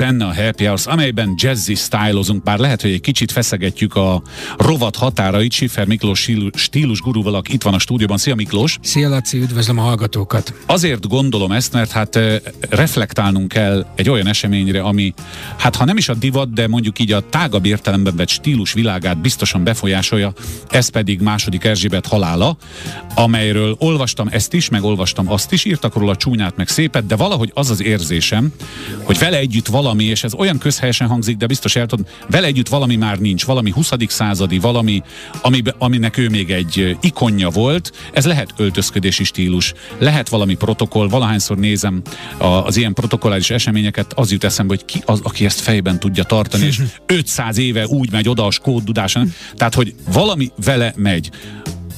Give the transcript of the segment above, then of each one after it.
benne a Happy Hours, amelyben jazzy stylozunk, bár lehet, hogy egy kicsit feszegetjük a rovat határait. Siffer Miklós stílus gurúval, aki itt van a stúdióban. Szia Miklós! Szia Laci, üdvözlöm a hallgatókat! Azért gondolom ezt, mert hát reflektálnunk kell egy olyan eseményre, ami hát ha nem is a divat, de mondjuk így a tágabb értelemben vett stílus világát biztosan befolyásolja, ez pedig második Erzsébet halála, amelyről olvastam ezt is, meg olvastam azt is, írtak róla csúnyát, meg szépet, de valahogy az az érzésem, hogy vele együtt valami, és ez olyan közhelyesen hangzik, de biztos el tudom, vele együtt valami már nincs, valami 20. századi, valami, ami, aminek ő még egy ikonja volt, ez lehet öltözködési stílus, lehet valami protokoll, valahányszor nézem az ilyen protokolláris eseményeket, az jut eszembe, hogy ki az, aki ezt fejben tudja tartani, és 500 éve úgy megy oda a skóddudáson, tehát, hogy valami vele megy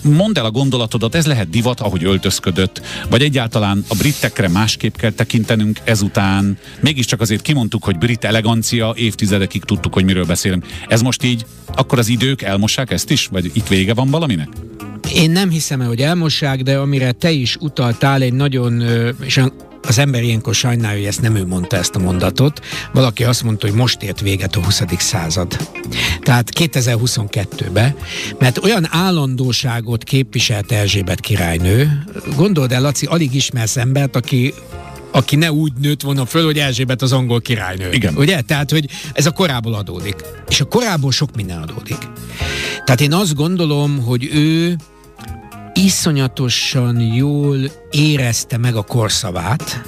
mondd el a gondolatodat, ez lehet divat, ahogy öltözködött, vagy egyáltalán a britekre másképp kell tekintenünk ezután. Mégiscsak azért kimondtuk, hogy brit elegancia, évtizedekig tudtuk, hogy miről beszélünk. Ez most így, akkor az idők elmossák ezt is? Vagy itt vége van valaminek? Én nem hiszem el, hogy elmossák, de amire te is utaltál, egy nagyon, és az ember ilyenkor sajnálja, hogy ezt nem ő mondta ezt a mondatot. Valaki azt mondta, hogy most ért véget a 20. század. Tehát 2022-ben, mert olyan állandóságot képviselt Erzsébet királynő, gondold el, Laci, alig ismersz embert, aki aki ne úgy nőtt volna föl, hogy Erzsébet az angol királynő. Igen. Ugye? Tehát, hogy ez a korából adódik. És a korából sok minden adódik. Tehát én azt gondolom, hogy ő iszonyatosan jól érezte meg a korszavát,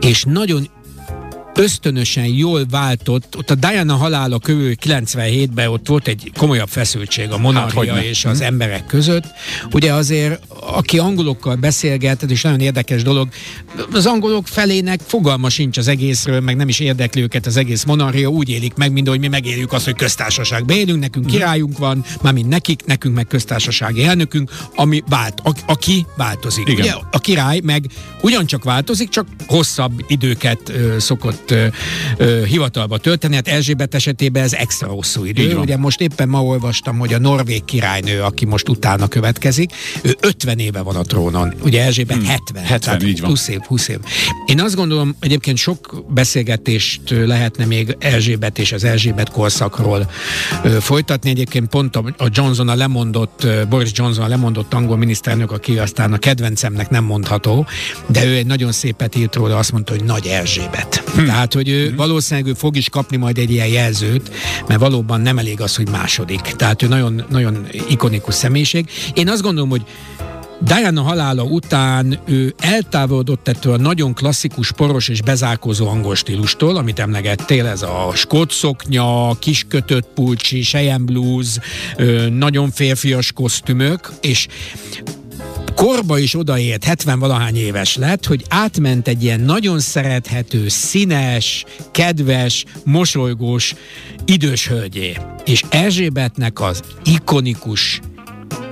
és nagyon ösztönösen jól váltott, ott a Diana halála körül 97-ben ott volt egy komolyabb feszültség a monarchia hát, és az hm. emberek között. Ugye azért, aki angolokkal beszélget, ez is nagyon érdekes dolog, az angolok felének fogalma sincs az egészről, meg nem is érdekli őket az egész monarchia, úgy élik meg, mint ahogy mi megéljük azt, hogy köztársaságban élünk, nekünk hm. királyunk van, mármint nekik, nekünk meg köztársasági elnökünk, ami vált, a, aki változik. Igen. Ugye a király meg ugyancsak változik, csak hosszabb időket ö, szokott ö, ö, hivatalba tölteni. Hát Erzsébet esetében ez extra hosszú idő. Ugye most éppen ma olvastam, hogy a norvég királynő, aki most utána következik, ő 50 éve van a trónon. Ugye Erzsébet hmm. 70. 70, így van. 20 év, 20 év. Én azt gondolom, egyébként sok beszélgetést lehetne még Erzsébet és az Erzsébet korszakról ö, folytatni. Egyébként pont a, a Johnson a lemondott, Boris Johnson a lemondott angol miniszterelnök, aki aztán a kedvencemnek nem mondható, de ő egy nagyon szépet írt róla, azt mondta, hogy Nagy Erzsébet. Hmm. Tehát, hogy ő valószínűleg ő fog is kapni majd egy ilyen jelzőt, mert valóban nem elég az, hogy második. Tehát ő nagyon, nagyon ikonikus személyiség. Én azt gondolom, hogy Diana halála után ő eltávolodott ettől a nagyon klasszikus, poros és bezárkózó angol stílustól, amit emlegettél, ez a skót szoknya, kis kötött pulcsi, Cheyenne blues, nagyon férfias kosztümök, és korba is odaért, 70 valahány éves lett, hogy átment egy ilyen nagyon szerethető, színes, kedves, mosolygós idős hölgyé. És Erzsébetnek az ikonikus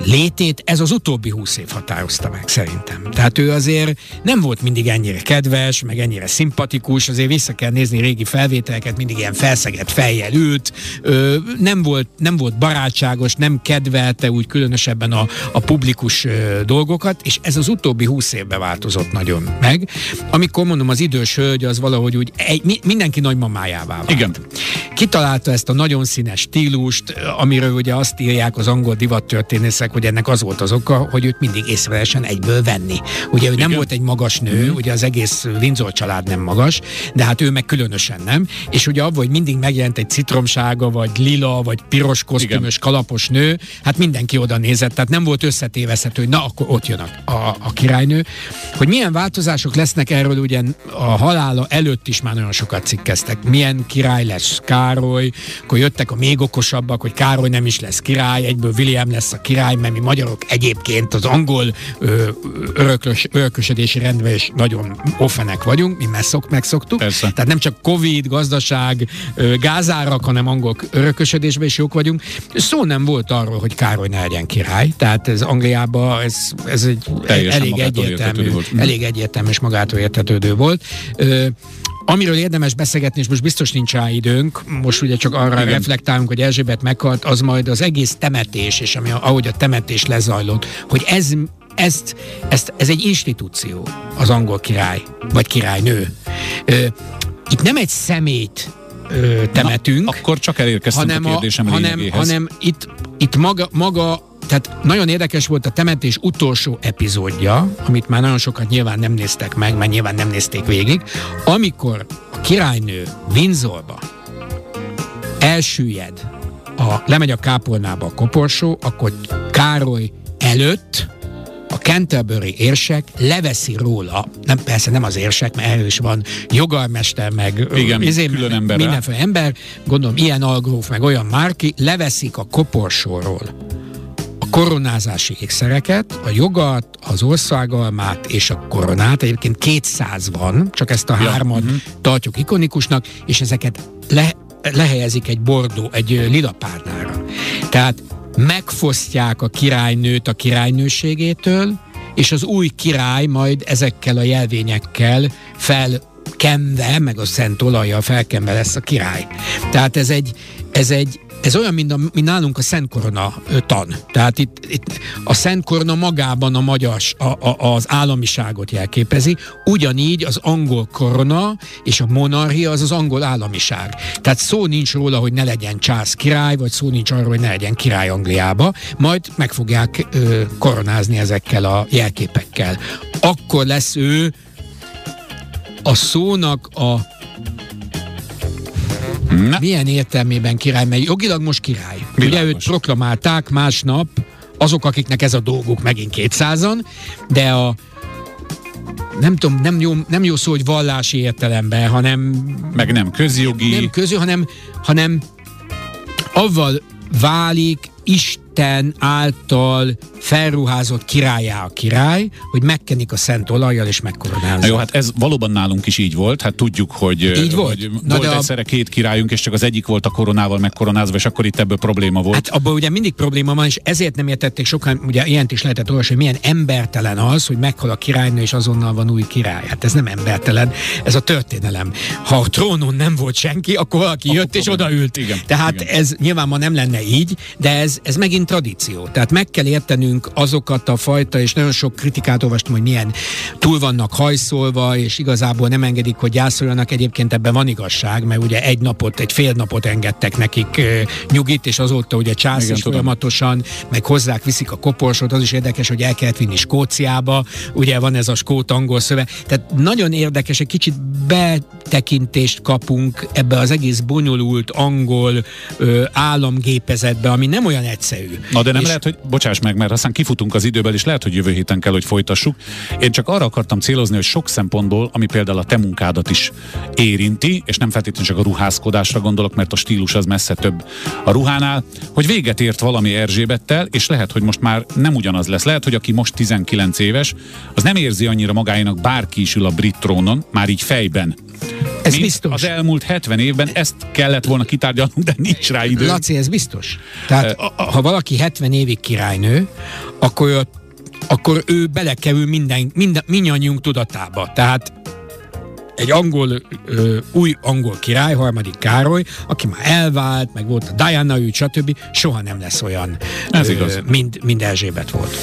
létét ez az utóbbi húsz év határozta meg szerintem. Tehát ő azért nem volt mindig ennyire kedves, meg ennyire szimpatikus, azért vissza kell nézni régi felvételeket, mindig ilyen felszegett fejjel ült, ö, nem, volt, nem volt barátságos, nem kedvelte úgy különösebben a, a publikus ö, dolgokat, és ez az utóbbi húsz évben változott nagyon meg. Amikor mondom, az idős hölgy az valahogy úgy egy, mindenki nagymamájává vált. Igen. Kitalálta ezt a nagyon színes stílust, amiről ugye azt írják az angol divattörténészek, mondják, hogy ennek az volt az oka, hogy őt mindig észrevesen egyből venni. Ugye ő nem volt egy magas nő, mm. ugye az egész Windsor család nem magas, de hát ő meg különösen nem. És ugye abban, hogy mindig megjelent egy citromsága, vagy lila, vagy piros kosztümös, Igen. kalapos nő, hát mindenki oda nézett, tehát nem volt összetévezhető, hogy na, akkor ott jön a, a, a királynő. Hogy milyen változások lesznek erről, ugye a halála előtt is már nagyon sokat cikkeztek. Milyen király lesz Károly, akkor jöttek a még okosabbak, hogy Károly nem is lesz király, egyből William lesz a király, mert mi magyarok egyébként az angol ö, örökös, örökösödési rendben is nagyon offenek vagyunk, mi megszok, megszoktuk. Persze. Tehát nem csak Covid, gazdaság, ö, gázárak, hanem angol örökösödésben is jók vagyunk. Szó nem volt arról, hogy Károly ne legyen király. Tehát ez Angliában ez, ez egy Teljesen elég egyértelmű, elég egyértelmű és magától értetődő volt. Ö, Amiről érdemes beszélgetni, és most biztos nincs rá időnk, most ugye csak arra Igen. reflektálunk, hogy Erzsébet meghalt, az majd az egész temetés, és ami, ahogy a temetés lezajlott, hogy ez ezt, ezt, ez egy institúció, az angol király, vagy királynő. itt nem egy szemét ö, temetünk. Na, akkor csak elérkeztünk hanem a kérdésem a, hanem, hanem itt, itt maga, maga tehát nagyon érdekes volt a temetés utolsó epizódja, amit már nagyon sokat nyilván nem néztek meg, mert nyilván nem nézték végig, amikor a királynő Windsorba elsüllyed, a, lemegy a kápolnába a koporsó, akkor Károly előtt a Canterbury érsek leveszi róla, nem, persze nem az érsek, mert erről is van jogalmester, meg Igen, izé, külön ember. mindenféle ember, gondolom ilyen algróf, meg olyan márki, leveszik a koporsóról koronázási ékszereket, a jogat, az országalmát és a koronát, egyébként 200 van, csak ezt a ja. hármat uh-huh. tartjuk ikonikusnak, és ezeket le, lehelyezik egy bordó, egy lila párnára. Tehát megfosztják a királynőt a királynőségétől, és az új király majd ezekkel a jelvényekkel felkenve, meg a szent olajjal felkenve lesz a király. Tehát ez egy, ez egy, ez olyan, mint, a, mint nálunk a Szent Korona tan. Tehát itt, itt a Szent Korona magában a magyar, a, a, az államiságot jelképezi, ugyanígy az angol korona és a monarchia az az angol államiság. Tehát szó nincs róla, hogy ne legyen csász király, vagy szó nincs arról, hogy ne legyen király Angliába, majd meg fogják ö, koronázni ezekkel a jelképekkel. Akkor lesz ő a szónak a Na. Milyen értelmében király? Mert jogilag most király. Világos. Ugye őt proklamálták másnap azok, akiknek ez a dolguk megint kétszázan, de a nem tudom, nem jó, nem jó szó, hogy vallási értelemben, hanem... Meg nem közjogi. Nem közjogi, hanem, hanem avval válik Isten által felruházott királyá a király, hogy megkenik a szent olajjal és megkoronázza. Jó, hát ez valóban nálunk is így volt. Hát tudjuk, hogy, így volt. hogy Na volt de egyszerre a... két királyunk, és csak az egyik volt a koronával megkoronázva, és akkor itt ebből probléma volt. Hát abban ugye mindig probléma van, és ezért nem értették sokan, ugye ilyent is lehetett olvasni, hogy milyen embertelen az, hogy meghal a királynő, és azonnal van új király. Hát ez nem embertelen, ez a történelem. Ha a trónon nem volt senki, akkor valaki akkor jött és odaült. Igen, Tehát igen. ez nyilván ma nem lenne így, de ez, ez megint tradíció. Tehát meg kell értenünk azokat a fajta, és nagyon sok kritikát olvastam, hogy milyen túl vannak hajszolva, és igazából nem engedik, hogy gyászoljanak. Egyébként ebben van igazság, mert ugye egy napot, egy fél napot engedtek nekik nyugit, és azóta ugye csász Igen, is folyamatosan, meg hozzák, viszik a koporsot, az is érdekes, hogy el kellett vinni Skóciába, ugye van ez a skót-angol szöve. Tehát nagyon érdekes, egy kicsit betekintést kapunk ebbe az egész bonyolult angol ö, államgépezetbe, ami nem olyan egyszerű. Na de nem és lehet, hogy bocsáss meg, mert aztán kifutunk az időből, és lehet, hogy jövő héten kell, hogy folytassuk. Én csak arra akartam célozni, hogy sok szempontból, ami például a te munkádat is érinti, és nem feltétlenül csak a ruházkodásra gondolok, mert a stílus az messze több a ruhánál, hogy véget ért valami Erzsébettel, és lehet, hogy most már nem ugyanaz lesz. Lehet, hogy aki most 19 éves, az nem érzi annyira magáinak bárki is ül a brit trónon, már így fejben. Ez Mint biztos. Az elmúlt 70 évben ezt kellett volna kitárgyalnunk, de nincs rá idő. Laci, ez biztos. Tehát uh, ha valaki 70 évig királynő, akkor, akkor ő belekerül minden, minden, mindannyiunk tudatába. Tehát egy angol, ö, új angol király, harmadik Károly, aki már elvált, meg volt a Diana ügy, stb. soha nem lesz olyan, Ez ö, igaz. Mind, mind Erzsébet volt.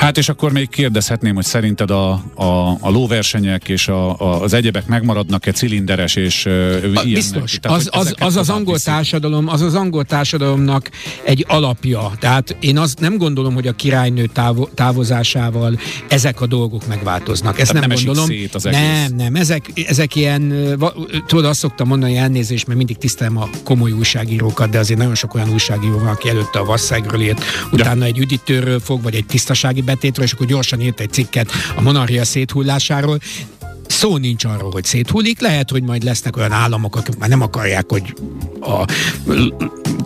Hát és akkor még kérdezhetném, hogy szerinted a, a, a lóversenyek és a, a, az egyebek megmaradnak-e cilinderes és uh, a, Biztos. Tehát, az, az, az, az angol társadalom, az az angol társadalomnak egy alapja. Tehát én azt nem gondolom, hogy a királynő távo, távozásával ezek a dolgok megváltoznak. Ezt Tehát nem, nem gondolom. Szét az egész. Nem, nem. Ezek, ezek ilyen, tudod, azt szoktam mondani, elnézést, mert mindig tisztelem a komoly újságírókat, de azért nagyon sok olyan újságíró van, aki előtte a Vasszegről írt, utána egy üdítőről fog, vagy egy tisztasági betétről, és akkor gyorsan írt egy cikket a monarchia széthullásáról szó nincs arról, hogy széthullik. Lehet, hogy majd lesznek olyan államok, akik már nem akarják, hogy a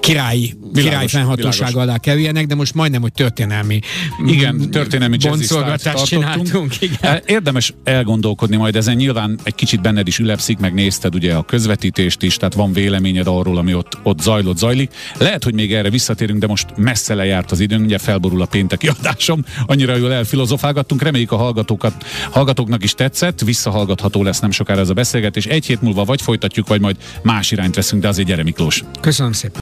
királyi, király fennhatóság alá kerüljenek, de most majdnem, hogy történelmi igen, történelmi boncolgatást csináltunk. Igen. Hát érdemes elgondolkodni majd ezen. Nyilván egy kicsit benned is ülepszik, meg nézted ugye a közvetítést is, tehát van véleményed arról, ami ott, ott zajlott, zajlik. Lehet, hogy még erre visszatérünk, de most messze lejárt az időnk, ugye felborul a pénteki adásom, annyira jól elfilozofálgattunk, reméljük a hallgatókat, hallgatóknak is tetszett, visszahallgatható lesz nem sokára ez a beszélgetés. Egy hét múlva vagy folytatjuk, vagy majd más irányt veszünk, de azért gyere Miklós. Köszönöm szépen.